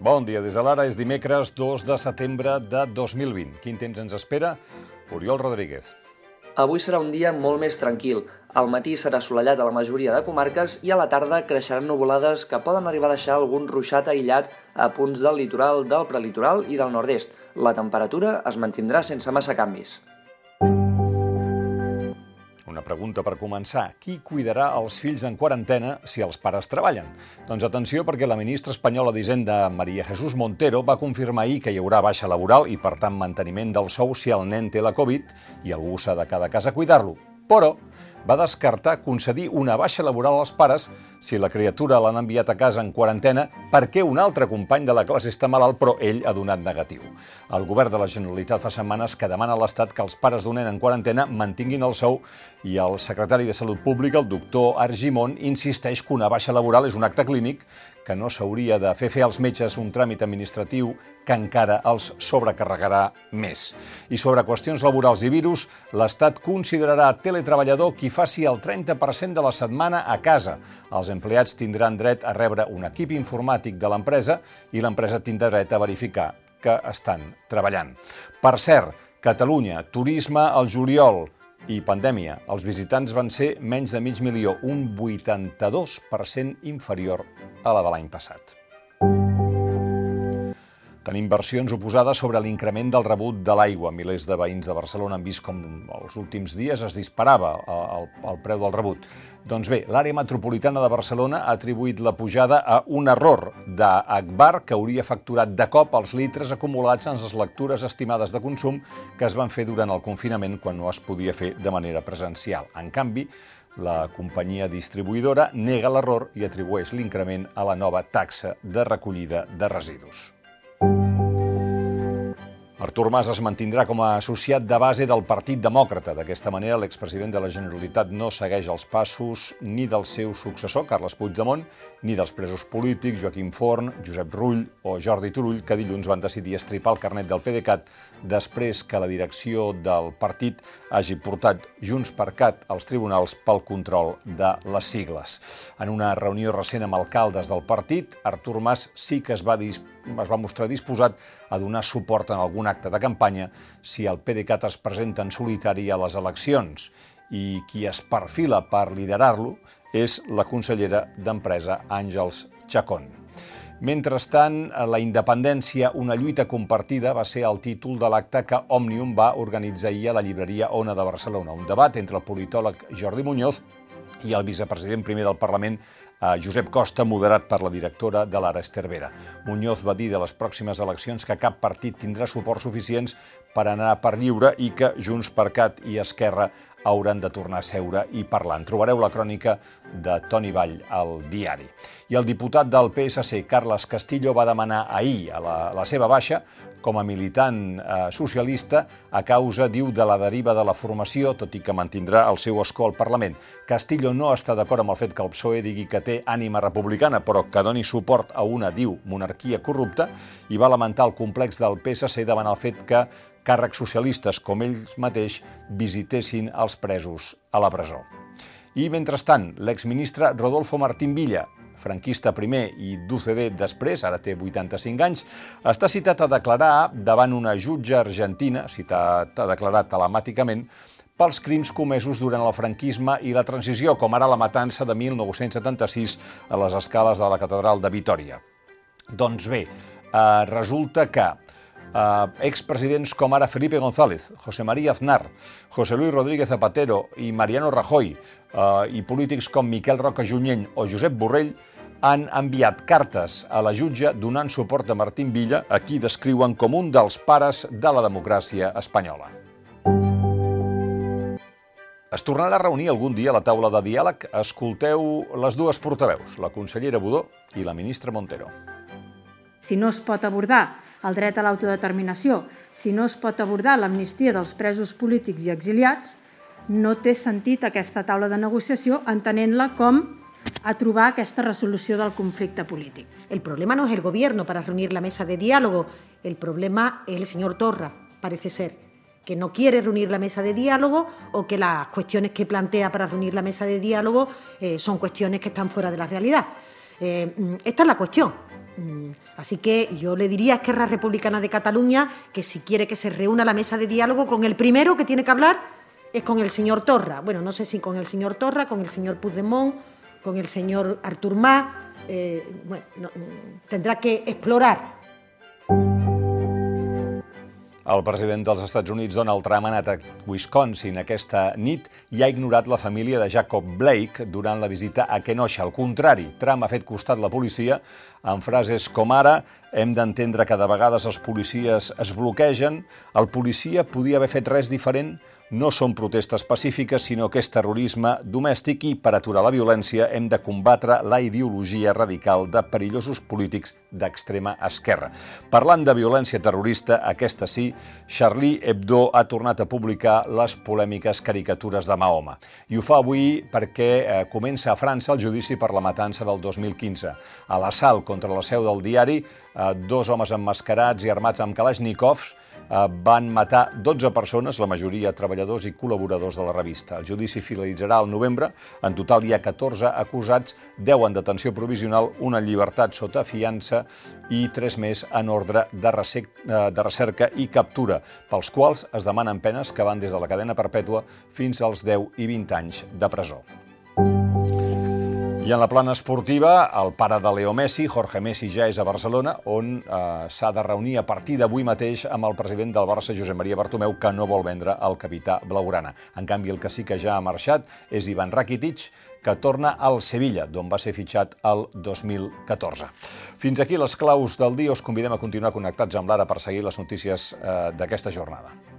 Bon dia, des de l'ara és dimecres 2 de setembre de 2020. Quin temps ens espera? Oriol Rodríguez. Avui serà un dia molt més tranquil. Al matí serà assolellat a la majoria de comarques i a la tarda creixeran nuvolades que poden arribar a deixar algun ruixat aïllat a punts del litoral, del prelitoral i del nord-est. La temperatura es mantindrà sense massa canvis. Una pregunta per començar. Qui cuidarà els fills en quarantena si els pares treballen? Doncs atenció perquè la ministra espanyola d'Hisenda, Maria Jesús Montero, va confirmar ahir que hi haurà baixa laboral i, per tant, manteniment del sou si el nen té la Covid i algú s'ha de cada casa cuidar-lo. Però va descartar concedir una baixa laboral als pares si la criatura l'han enviat a casa en quarantena perquè un altre company de la classe està malalt però ell ha donat negatiu. El govern de la Generalitat fa setmanes que demana a l'Estat que els pares d'un nen en quarantena mantinguin el sou i el secretari de Salut Pública, el doctor Argimon, insisteix que una baixa laboral és un acte clínic que no s'hauria de fer fer als metges un tràmit administratiu que encara els sobrecarregarà més. I sobre qüestions laborals i virus, l'Estat considerarà teletreballador qui faci el 30% de la setmana a casa. Els empleats tindran dret a rebre un equip informàtic de l'empresa i l'empresa tindrà dret a verificar que estan treballant. Per cert, Catalunya, turisme al juliol, i pandèmia. Els visitants van ser menys de mig milió, un 82% inferior a la de l'any passat. Tenim versions oposades sobre l'increment del rebut de l'aigua. Milers de veïns de Barcelona han vist com els últims dies es disparava el, el preu del rebut. Doncs bé, l'àrea metropolitana de Barcelona ha atribuït la pujada a un error d'Agbar que hauria facturat de cop els litres acumulats en les lectures estimades de consum que es van fer durant el confinament quan no es podia fer de manera presencial. En canvi, la companyia distribuïdora nega l'error i atribueix l'increment a la nova taxa de recollida de residus. Artur Mas es mantindrà com a associat de base del Partit Demòcrata. D'aquesta manera, l'expresident de la Generalitat no segueix els passos ni del seu successor, Carles Puigdemont, ni dels presos polítics Joaquim Forn, Josep Rull o Jordi Turull, que dilluns van decidir estripar el carnet del PDeCAT després que la direcció del partit hagi portat Junts per Cat als tribunals pel control de les sigles. En una reunió recent amb alcaldes del partit, Artur Mas sí que es va disposar es va mostrar disposat a donar suport en algun acte de campanya si el PDeCAT es presenta en solitari a les eleccions i qui es perfila per liderar-lo és la consellera d'Empresa Àngels Chacón. Mentrestant, la independència, una lluita compartida, va ser el títol de l'acte que Òmnium va organitzar ahir a la llibreria Ona de Barcelona, un debat entre el politòleg Jordi Muñoz i el vicepresident primer del Parlament, Josep Costa, moderat per la directora de l'Ara Estervera. Muñoz va dir de les pròximes eleccions que cap partit tindrà suports suficients per anar per lliure i que Junts per Cat i Esquerra hauran de tornar a seure i parlar. En trobareu la crònica de Toni Vall al diari. I el diputat del PSC, Carles Castillo, va demanar ahir a la, la seva baixa com a militant eh, socialista a causa, diu, de la deriva de la formació, tot i que mantindrà el seu escó al Parlament. Castillo no està d'acord amb el fet que el PSOE digui que té ànima republicana, però que doni suport a una, diu, monarquia corrupta, i va lamentar el complex del PSC davant el fet que càrrecs socialistes com ells mateix visitessin els presos a la presó. I, mentrestant, l'exministre Rodolfo Martín Villa, franquista primer i d'UCD després, ara té 85 anys, està citat a declarar davant una jutge argentina, citat a declarar telemàticament, pels crims comesos durant el franquisme i la transició, com ara la matança de 1976 a les escales de la catedral de Vitoria. Doncs bé, eh, resulta que eh, expresidents com ara Felipe González, José María Aznar, José Luis Rodríguez Zapatero i Mariano Rajoy, eh, i polítics com Miquel Roca Junyent o Josep Borrell, han enviat cartes a la jutge donant suport a Martín Villa, a qui descriuen com un dels pares de la democràcia espanyola. Es tornarà a reunir algun dia a la taula de diàleg? Escolteu les dues portaveus, la consellera Budó i la ministra Montero. Si no es pot abordar el dret a l'autodeterminació, si no es pot abordar l'amnistia dels presos polítics i exiliats, no té sentit aquesta taula de negociació entenent-la com a trobar aquesta resolució del conflicte polític. El problema no es el gobierno para reunir la mesa de diálogo, el problema es el señor Torra, parece ser, que no quiere reunir la mesa de diálogo o que las cuestiones que plantea para reunir la mesa de diálogo eh, son cuestiones que están fuera de la realidad. Eh, esta es la cuestión. Mm, así que yo le diría a Esquerra Republicana de Cataluña que si quiere que se reúna la mesa de diálogo con el primero que tiene que hablar es con el señor Torra. Bueno, no sé si con el señor Torra, con el señor Puigdemont, con el señor Artur Mas. Eh, bueno, no, mm, tendrá que explorar el president dels Estats Units, Donald Trump, ha anat a Wisconsin aquesta nit i ha ignorat la família de Jacob Blake durant la visita a Kenosha. Al contrari, Trump ha fet costat la policia amb frases com ara hem d'entendre que de vegades els policies es bloquegen, el policia podia haver fet res diferent, no són protestes pacífiques, sinó que és terrorisme domèstic i, per aturar la violència, hem de combatre la ideologia radical de perillosos polítics d'extrema esquerra. Parlant de violència terrorista, aquesta sí, Charlie Hebdo ha tornat a publicar les polèmiques caricatures de Mahoma. I ho fa avui perquè eh, comença a França el judici per la matança del 2015. A l'assalt contra la seu del diari, eh, dos homes emmascarats i armats amb kalashnikovs van matar 12 persones, la majoria treballadors i col·laboradors de la revista. El judici finalitzarà al novembre. En total hi ha 14 acusats, 10 en detenció provisional, una en llibertat sota fiança i 3 més en ordre de, eh, de recerca i captura, pels quals es demanen penes que van des de la cadena perpètua fins als 10 i 20 anys de presó. En la plana esportiva, el pare de Leo Messi, Jorge Messi, ja és a Barcelona, on eh, s'ha de reunir a partir d'avui mateix amb el president del Barça, Josep Maria Bartomeu, que no vol vendre el capità blaugrana. En canvi, el que sí que ja ha marxat és Ivan Rakitic, que torna al Sevilla, d'on va ser fitxat el 2014. Fins aquí les claus del dia. Us convidem a continuar connectats amb l'Ara per seguir les notícies eh, d'aquesta jornada.